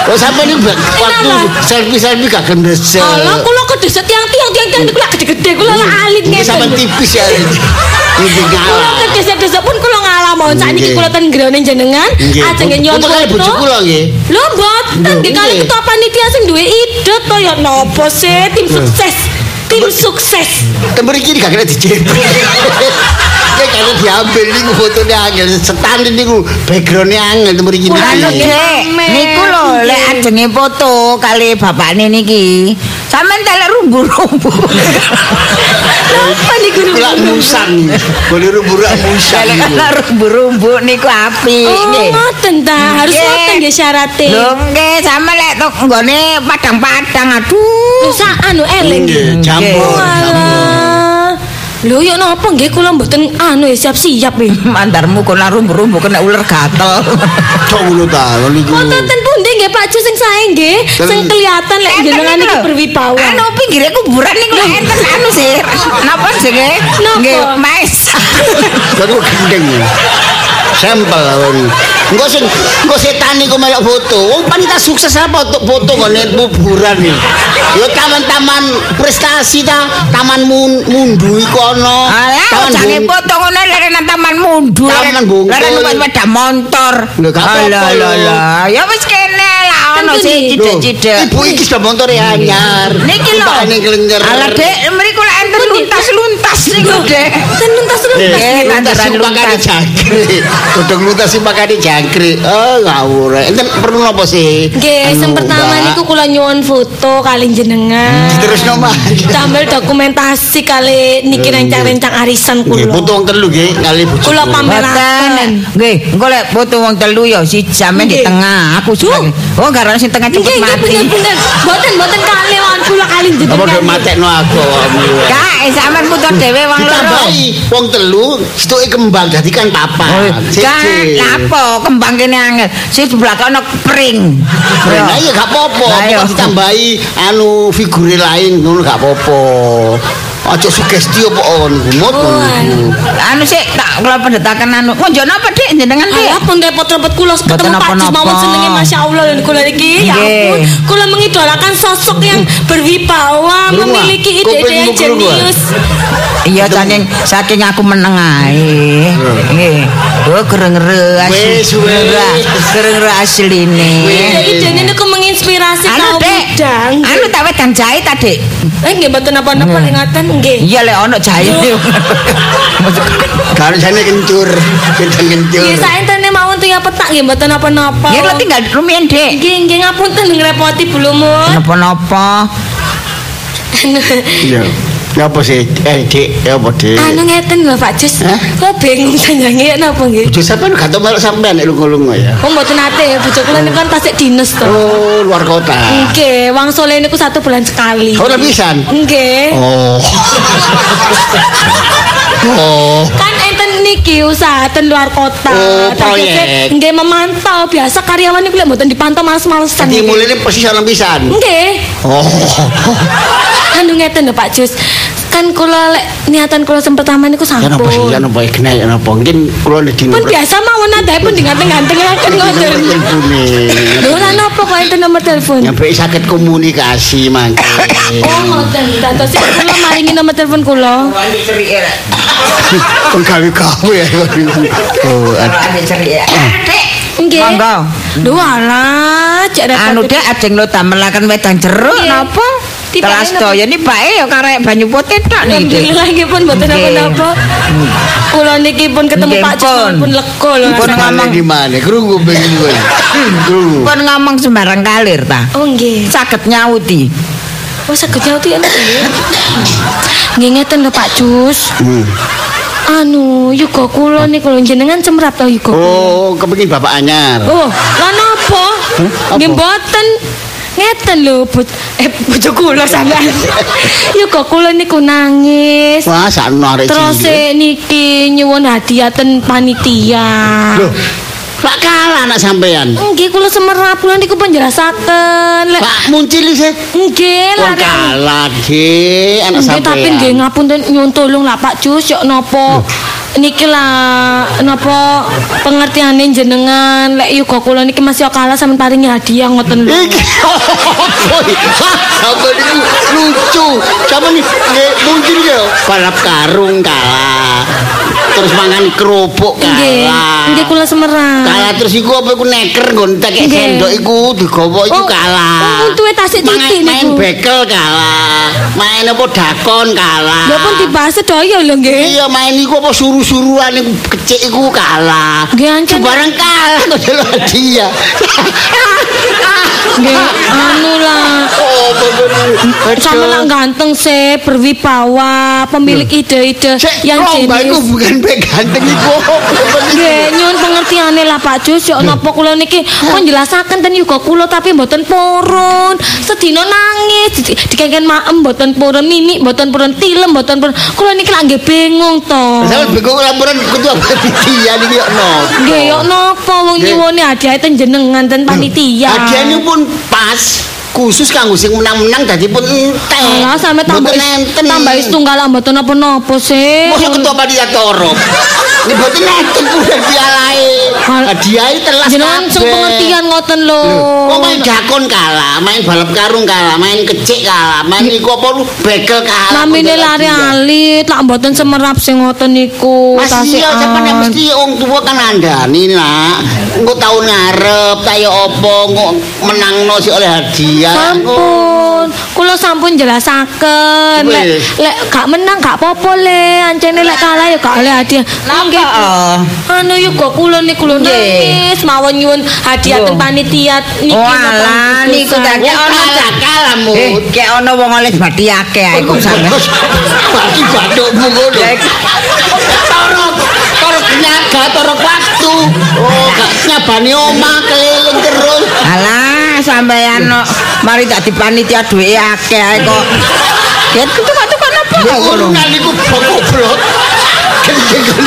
Oh sampai ini waktu selfie-selfie gak gendeset Alah kula kedeset yang tiang tiang tiang kulo gede-gede kula alit ngeten. Sampai tipis ya Ini. Ngalah Kula kedeset-deset pun kulo ngalah mawon sakniki Nggih. kula ten grone jenengan ajeng nyon Untuk kali bojo kula nggih. Lho mboten nggih kali ketua panitia sing duwe ide to ya napa sih tim sukses. Tim sukses. Tember iki gak kena dijepit. Kayak kalau diambil niku fotonya angel setan niku backgroundnya angel iki. Anu Nggih. dek, niku lho lek ajenge foto kali bapakne niki. Sampeyan telek rumbu-rumbu. Apa niku? Musang. Boleh musang. Telek gitu. rumbu-rumbu niku apik Oh, nggih. ngoten ta. Harus ngoten nggih syaratnya. Lho nggih sampe lek tok nggone padang-padang aduh. Lho sak anu eling. Nggih, jambu. Oh. Lho yo napa nggih kula mboten anu siap-siap ya. Mandarmu kena rumbu-rumbu kena ular gatel. Cok ngono ta niku. Wonten ten pundi nggih Pak Ju sing sae nggih, sing kelihatan lek jenengan iki berwibawa. Anu pinggire kuburan niku lek enten anu sih. Napa jenenge? Nggih, maesa. Aku gendeng. Sampel awon. Engko sing engko setan iku melok foto. Wong panitia sukses apa untuk foto ngene kuburan iki. Yo taman-taman prestasi ta, taman mun, mundu iku ana. Alah, Taman jange Bung- foto ngono lek nang taman mundur. Taman Bungkul. Lek numpak sepeda motor. Alah, alah. Ya wis kene lah ono sih. Loh, cicek-cicek. Ibu iki sudah motor ya anyar. Niki lho. Alah, Dek, mriku lek enten luntas-luntas niku, Dek. Ten. Eh, luntas tanduran sing pakane luntas. jangkrik. Godhong luntas sing pakane jangkrik. Oh, ngawur. Enten perlu napa sih? Nggih, sing Anu, pertama Mbak. niku kula nyuwun foto kali jenengan. Diterusno mah. Tambel dokumentasi kali niki rencang-rencang arisan Nggih, kula. foto wong telu nggih kali bojo. Kula pameraken. Nggih, engko lek foto wong telu ya si jame di Nggih. tengah. Aku sebagai Oh, garane sing tengah cepet Nggih, nggih mati. bener-bener. Mboten mboten kali wan kula kali Apa jenengan. do matekno aku eh, sampean foto dhewe wong loro. Ditambahi wong telu stuke kembang dadi kan papat. Kan, lapo kembang kene angel. Sing di belakang ono pring. Nah iya gak apa-apa, ditambahi anu figure lain ngono gak apa-apa. Aja sugesti apa on ngono. Anu sik tak kula pendetaken anu. Ngonjo napa Dik jenengan Dik? Alah pun repot-repot kula ketemu Pak apa-apa. mawon senenge Masya Allah lho kula iki. Ya ampun, kula mengidolakan sosok yang berwibawa, Krungu, memiliki ide-ide yang ah? jenius. Iya saking saking aku meneng ae. Nggih. Oh gereng-gereng asli. Gereng-gereng asline. Ide-ide niku menginspirasi Anu kaum Muda. Anu tak wedang jahit ta Dik. Eh nggih mboten apa-apa lek ngaten nggih. Iya lek ono jahit. Kalau jane kencur, kencur kencur. Nggih saentene mawon tiga petak nggih mboten apa-apa. Ya lo tinggal rumiyin Dik. Nggih nggih ngapunten ngrepoti Bulumun. Napa-napa. Iya. Ya apa sih? Eh, Dik, ya apa, Dik? Anu ngeten lho Pak Jus. Kok bingung sanjange napa nggih? Bojo sampean gak tau melok sampean nek lunga-lunga ya. Oh mboten ate bojo kula niku kan tasik dinas to. Oh, luar kota. Nggih, wang sole niku satu bulan sekali. Oh, pisan. Nggih. Oh. Oh. Kan enten niki usaha ten luar kota. Oh, proyek. Nggih memantau. Biasa karyawan niku lek mboten dipantau males-malesan. Jadi nggih. mulai posisi alam pisan. Nggih. Oh. Anu ngeten lho Pak Jus. Kan kula lek niatan kula sing pertama niku Ya napa sih? Ya sampun. napa kena ya napa? Mungkin kula nek dino. Pun biasa mawon adae pun diganteng-gantengaken ngoten. Telepone. Lho ora napa kok enten nomor telepon. Nyampe sakit komunikasi mangke. Oh ngoten. Dados kula maringi nomor telepon kula. Wani cerike rek. Kon gawe-gawe ya. Oh, ad- Wani cerike. Dik. Nggih. Monggo. Lho alah, cek repot. Anu dek ajeng lo damelaken wedang jeruk napa? Tipake Telas napa? daya ni bae ya karek banyu putih tok nih. Alhamdulillah nggih pun mboten Nggih. apa-apa. Kula niki pun ketemu Pak Jus pun. lega lho. Pun rasanya. ngomong. di mana? Krungu pengen gue. Krungu. Pun ngomong sembarang kalir ta. Oh nggih. Saged nyauti. Oh saged jauti enak nggih. Nggih ngeten lho Pak Jus. Anu, yuga kula niku lho jenengan cemrap to yuga. Oh, kepengin bapak anyar. Oh, napa? apa? Nggih mboten. Ngeten lho, but eh bojo kula sampean. Yuga kula niku nangis. Wah, sakno arek Terus niki nyuwun hadiah ten panitia. Loh, Pak kalah anak sampean. Nggih kula semerap kula niku penjelasaken. Lek Pak muncul sih. nggih Wong lare. kalah nggih anak Nggih sampean. tapi nggih ngapunten nyuwun tolong lah Pak Jus yo napa niki lah napa pengertiane jenengan lek yuga kula niki masih kalah sampean paringi hadiah ngoten lho. Iki apa Sampeyan lucu. Nih nggih muncul ya balap karung kalah. Terus mangan kerupuk kalah. nggih kula semerap. Kalah terus iku apa iku neker nggon Nggih. sendok iku digawa iku Oh, kalah. oh, untuke tasik Main- titik Main niku. bekel kalah. Main apa dakon kalah. Lha pun dibahas sedaya lho nggih. Iya main iku apa suruh suruh-suruhan iku kecik iku kalah. Nggih, ancen. Barang kalah kok delok hadiah. Nggih, anu lah. Oh, Sama ganteng sih, berwibawa, pemilik ide-ide Cek, yang lomba jenis. bukan pek ganteng iku. Nggih, nyuwun pengertiane lah Pak Jus, yo napa kula niki pun jelasaken ten yuga kula tapi mboten purun. Sedina nangis, di- dikengken maem mboten purun, mimik mboten purun, tilem mboten purun. Kula niki lak nggih bingung to. Sampe bingung laporan ketua panitia niki yo no. Nggih, yo napa wong nyuwune hadiah ten jenengan ten panitia. Hadiahnya pun pas khusus kanggo sing menang-menang dadi pun entek. Alah sampe tambah Mboten enten. tambah setunggal lah mboten napa-napa sih. Mosok ketua panitia toro. Ini mboten enten bulan pialae. Hal- Hadiahe telas Jenengan sing pengertian ngoten lho. Kok main dakon kalah, main balap karung kalah, main kecik kalah, main iku apa lu bekel kalah. Namine Kok lari alit, lak mboten semerap sing ngoten niku. Mas iya nek mesti wong tua kan andani nak. Engko tahun ngarep kaya apa kok menangno si oleh hadiah. Sampun, kula sampun jelasaken. Lek lek gak menang gak apa-apa le, ancene lek kalah ya gak oleh hadiah. Napa? Oh. Anu yo kok kula niku lho Nggih. nangis mawon nyuwun hadiah Loh. ten panitia niki. Walah, niku tak Wong kalah kalah mut. Eh, kayak ono wong oleh bati akeh ae kok sampe. Bagi bathukmu ngono. Ya, iku. Toro toro penyaga, toro waktu. Oh, gak nyabani omah keliling terus. Alah, sampeyan no, mari tak dipanitia duwe akeh ae kok. Ya ketuk-ketuk apa kok ngono? Urunan iku goblok.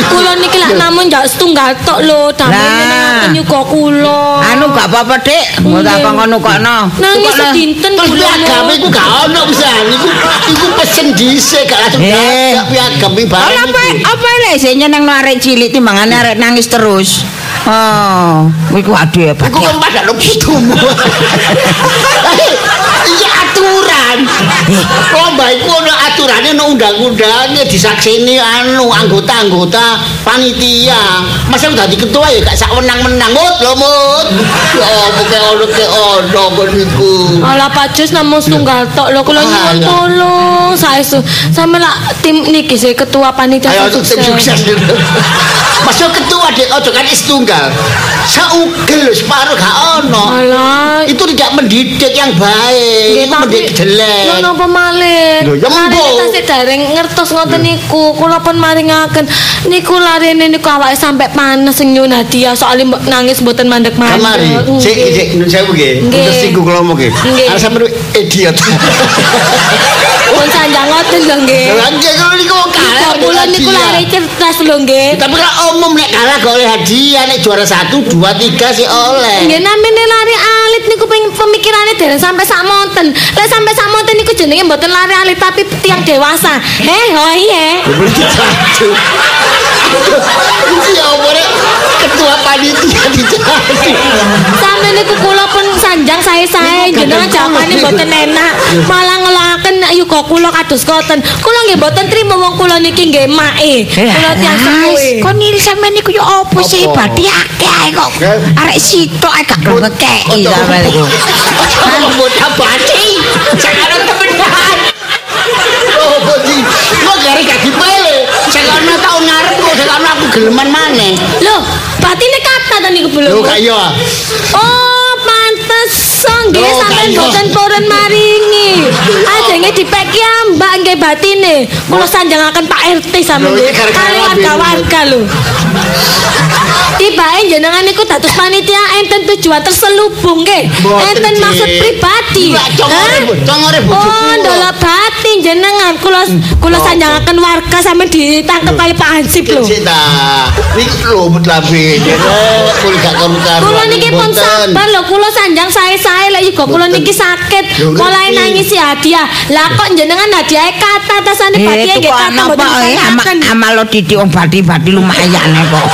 Kula niki lak namun jak setunggal tok lho, damel nyenengaken yuga kula. Anu gak apa-apa, Dik. Mau tak ngono kok no. Nangis sedinten Terus kula. iku gak ono pisan. Iku iku pesen dhisik gak langsung Eh. gak piagam iki barang. Ala apa apa lek sing nyeneng arek cilik timbangane arek nangis terus. Oh, iku aduh ya, Pak. Iku kan pada lo putumu. Iya aturan. Lomba iku ono aturane ono undang-undangnya disaksini anu anggota-anggota panitia. Masa udah di ketua ya gak sak menang-menang mut lho mut. Ya apa ke ono ke ono kon niku. Alah Pak Jus namung setunggal tok lho kula nyuwun tolong saestu sampe lak tim niki sih ketua panitia Ayo tim sukses. Masa ketua dek ojo kan tunggal. Saugel separuh gak ono. Alah Itu tidak mendidik yang baik. Nggih, Itu mendidik jelek. Lho napa malih? Lho, ya Lari mbo. tasih dereng ngertos ngoten niku. Kula pun maringaken niku larene niku awake sampe panas sing nyuwun hadiah mbok nangis mboten mandek-mandek. Kamari, cek Nggih. cek nun sewu nggih. Terus iku kula ngomong. Nggih. Arep sampe idiot. Pun sanjang ngoten lho nggih. Lah nggih kalau niku wong kalah. Kula niku lari cerdas lho nggih. Tapi kalau umum nek kalah gak oleh hadiah nek juara satu dua tiga sih oleh. Nggih namine lari alit niku pemikirane dereng sampai sak monten. Lek sampai sak monten niku jenenge mboten lari alit tapi tiang dewasa. Heh, oh iya. Dijadu. Iya boleh ketua panitia dijadu. Sampe niku kula pun sanjang sae-sae jenengan jawabane kula. mboten enak. Malah ngelakaken yuga kula kados koten. Kula nggih mboten trimo wong kula niki nggih mae. Kula tiang sepuhe. Kok niri sampean niku yo opo sih bati akeh ae kok. Arek sitok ae gak ngekeki sampean iku. Kalau bocah bati, jangan temenan. Sekarang aku geleman maneh. Lho, batine kata ta niku belum. Lho gak iya. Oh, pantes nggih sampean kaya. boten purun maringi. Ajenge dipek ki mbak nggih batine. Kula sanjangaken Pak RT sampean Lho, nggih. iki gara-gara Kali labi. warga-warga lho. Tibae jenengan niku dados panitia enten tujuan terselubung nggih. Enten maksud pribadi. Congore. Congore bojoku. Oh, batin jenengan. Kula kula sanjangaken warga sampean ditangkep kali Pak Hansip lho. Sik ta. Lho mut labe. Kula gak karu-karu. Kula niki pun sabar lho, kula sanjang sae-sae lek juga kula niki sakit. Mulai nangis si hadiah. Lah kok jenengan hadiah kata tasane Eh, itu nggih kok kata mboten apa eh ama disangaken. amal lo didik wong bati-bati lumayan kok.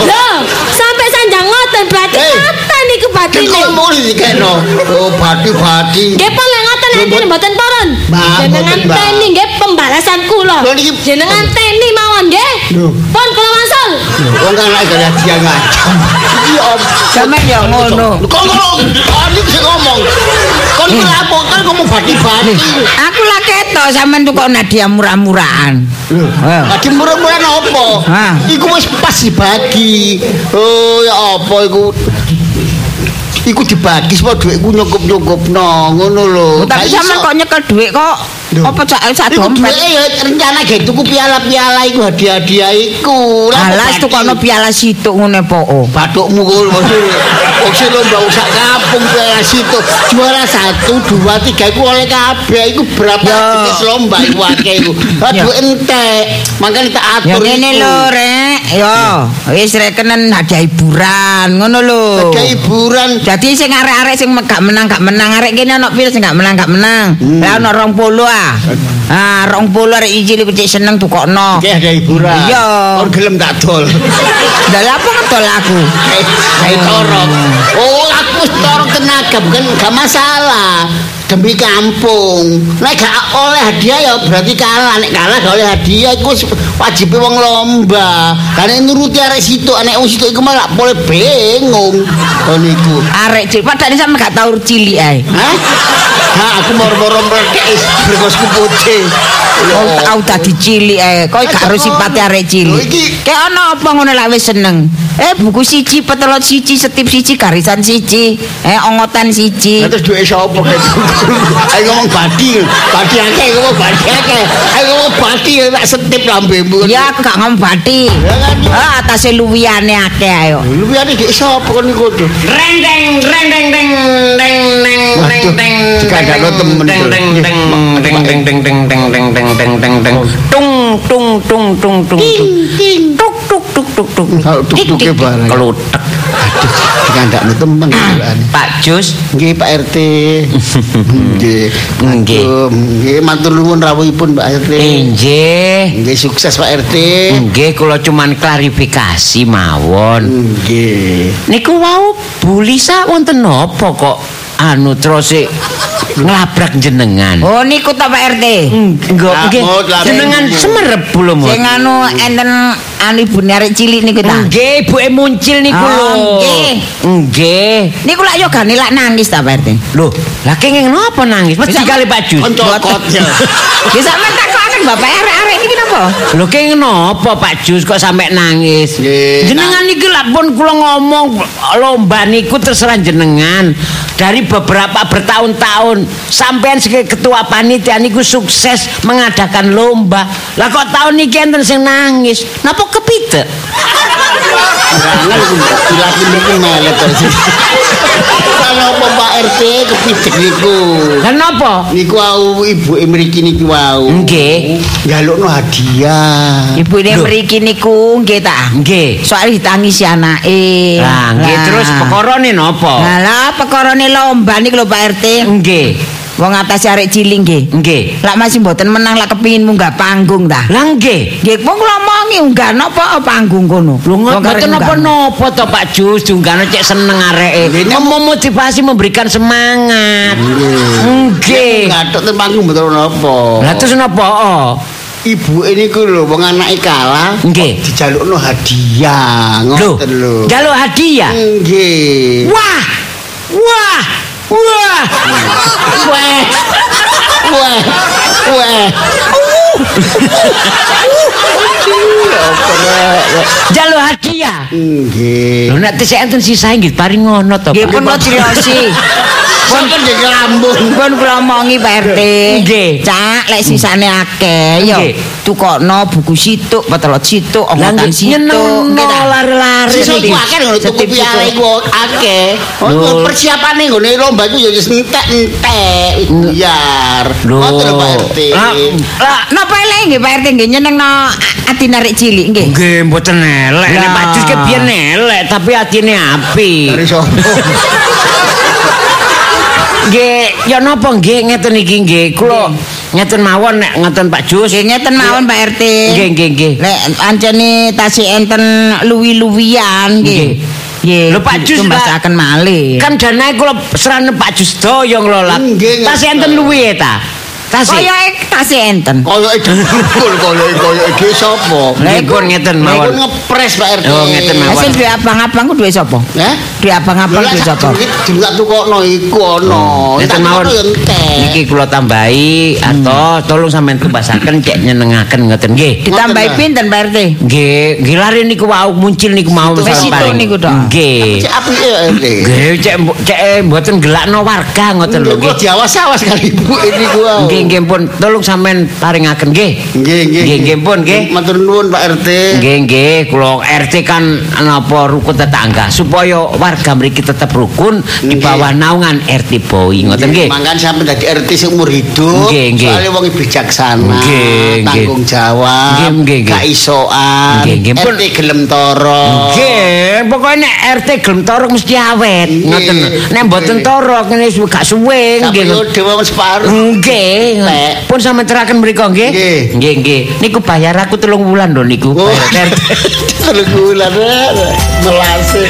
Lho, sampai sanjang ngoten berarti Eh. kata niku Kan batine. kula mau dikekno. Oh, bati-bati. Nggih mbot- mboten. Mbak, Jenengan teni nggih pembalasan kula. Jenengan teni mawon nggih. Pun kula wangsul. Wong kan lek gak hadiah ngacam. Iki om. Sampeyan ya ngono. Kok ngono? Oh, niku sing ngomong. Kon ku lapo kan ngomong bati-bati. Aku lah ketok sampean tukok Nadia murah-murahan. Lagi murah-murah apa? Hah? Iku wis pas dibagi. Oh ya apa iku? Iku dibagi supaya duitku nyukup-nyukupno ngono lho. Tapi sampean kok nyekel dhuwit kok. Apa sak sak Iku dompet. duwe ya rencana ge tuku piala-piala iku hadiah-hadiah iku. Alas bagi? tukokno piala situk ngene po. Batukmu Wong sing lomba usak kampung piala situ juara satu dua tiga iku oleh kabeh iku berapa jenis lomba iku akeh iku. Aduh entek. Makane tak Ya atur ngene iku. lho rek. Yo, wis rekenen hadiah hiburan ngono lho. Ada hiburan Jadi sing arek-arek sing gak menang gak menang arek kene ana pil sing gak menang gak menang. Hmm. Lah ana 20 ah. Ah 20 arek ijil iku cek seneng tukokno. Oke ada hiburan. Iya. Kon gelem tak dol. Lha apa ketol aku? Kayak torok. Oh, aku torok tenaga bukan gak masalah. Demi kampung. Nek gak oleh hadiah ya berarti kalah. Nek kalah gak oleh hadiah iku wajib wong lomba. Karena nuruti arek situ, anek wong situ iku malah boleh bingung. Kon iku. Arek cilik padahal sampe gak tau cilik ae. Hah? Aku moro-moro mrek berkosku putih. Kau dadi cilik ae. Kok gak harus sifate arek cilik. iki- Kayak ana apa ngono lak wis seneng. Eh buku siji, petelot siji, setip siji, garisan siji, eh ongotan siji. Terus duwe sapa gitu. Ayo ngomong badi. Badi akeh ngomong badi akeh. Ayo ngomong badi tak setip lambemu. Ya aku gak ngomong bati. Ah atase luwiyane akeh ayo. Lu piye dik sapa kon niku tuh? Reng deng reng deng deng deng deng deng Waduh, deng dikagakno temen deng tuh. deng deng deng deng deng deng deng deng deng deng deng deng tung tung tung tung tung tuk tuk tuk tuk tuk Kalau tuk-tuke barang. kelutek Dikandakno temen jane. Pak Jus Nggih Pak RT. Nggih. Nggih. Nggih matur nuwun rawuhipun Pak RT. Injih Nggih sukses Pak RT. Nggih kula cuman klarifikasi mawon Nggih. Niku wau Bu Lisa wonten napa kok anu terus nglabrak jenengan Oh niku ta Pak RT. Enggak, nggih. Jenengan semerep mboten. Sing anu enten anu ibune arek cilik niku ta. Nggih, ibuke muncil niku Oh, lho. nggih. Nggih. Niku lak yo gane lak nangis ta Pak RT. Lho, lah kenging napa nangis? Mesti Bisa- kali Pak Jus. Kon cokot ya. Ya sampean takokaken bapak arek-arek niki napa? Lho kenging napa Pak Jus kok sampe nangis? Nggih. Jenengan niki lak pun kula ngomong lomba niku terserah jenengan. Dari beberapa bertahun-tahun sampean sebagai ketua panitia niku sukses mengadakan lomba. Lah kok tahun niki enten sing nangis. Napa kepitek? Jangan dilaki mriki melet terus. Kalau apa Pak RT kepitek niku. Lah napa? Niku au ibuke mriki niki wau. Nggih. Njalukno hadiah. Ibune mriki niku nggih ta. Nggih. Soal ditangisi anake. Lah, nggih terus pekorone napa? Lah lah pekorone lomba niku lho Pak RT. Nggih. Wong atas arek cilik nggih. Nggih. Lak masih mboten menang lak kepingin munggah panggung ta. Lah nggih. Nggih wong kula omongi unggah napa panggung kono. Arek ngoten munggah. napa-napa to Pak Jus, dunggane cek seneng areke. Memotivasi memberikan semangat. Nggih. Gathuk ten panggung betul napa? Lah terus napa? Oh. ibu ini ku lho wong anake kalah Nggih. dijalukno hadiah Lho, ngoten lho jaluk hadiah. nggih Wah. Wah. Wah! Wah! Wah! Wah! Jaluk hadiah. nggih Lho nek tesih enten sisae nggih paring ngono to. Nggih pun criosi. sampeyan nggih lambung Pun kula omongi Pak RT. Nggih. Cak lek sisane akeh yo. Nggih. Tukokno buku situk, petelot situk, Lah omongan situk. nyenengno Nggih ta? lari-lari. Sisa iku akeh lho tuku situ. iku akeh. Oh, persiapane nggone lomba iku ya wis entek-entek biar. Lho. Ngoten Pak RT. Lah, lah Napa elek nggih Pak RT nggih nyenengno ati narik cilik nggih. Nggih, mboten elek. Nek. Pak Jus ke biyen elek, tapi atine apik. Dari sapa? Nggih, ya napa nggih ngeten iki nggih. Kula ngeten mawon nek ngeten Pak Jus. Nggih ngeten mawon Pak RT. Nggih, nggih, nggih. Lek ancene tasih enten luwi-luwian nggih. Nggih. Lho, Pak Jus, tumbasaken malih. Kan danae kula serane Pak Jus daya ngelola. Nggih, Tas ngerti. enten luwe ta. Tasik. Koyoke tasih enten. Koyoke dengkul koyoke koyoke iki sapa? Nggih pun ngeten mawon. ngepres Pak RT. Oh, ngeten mawon. Hasil duwe abang-abang ku duwe sapa? Hah? Duwe abang-abang sak sapa? tak tukokno iku ono. Ngeten Tak mawon. Niki kula tambahi atau tolong sampean tubasaken cek nyenengaken ngoten nggih. Ditambahi pinten Pak RT? Nggih, nggih lari niku wau muncul niku mau sampean niku, Dok. Nggih. Cek apike RT. Nggih, cek cek mboten gelakno warga ngoten lho Nggih, nggih. diawas-awas kali Ibu ini gua. Nggih, nggih pun tolong sampean paringaken nggih. Nggih, nggih. Nggih, nggih pun nggih. Matur nuwun Pak RT. Nggih, nggih, kula RT kan napa rukun tetangga supaya warga mriki tetap rukun di bawah naungan RT Boy ngoten nggih. Mangkan sampe dadi RT seumur hidup. Nggih, nggih. Soale wong bijaksana, Nggih, nggih. tanggung jawab, Nggih, nggih, nggih. gak isoan. Nggih, nggih, pun. RT gelem toro. Nggih, pokoke nek RT gelem torok mesti awet. Ngoten. Nek mboten torok ngene wis gak suwe nggih. periode wae separuh. Nggih. Lek. Pun sampeyan teraken mriku nggih. Nggih. Nggih. Niku bayar aku telung wulan lho niku. Oh, Bayar RT. Telung bulan melase.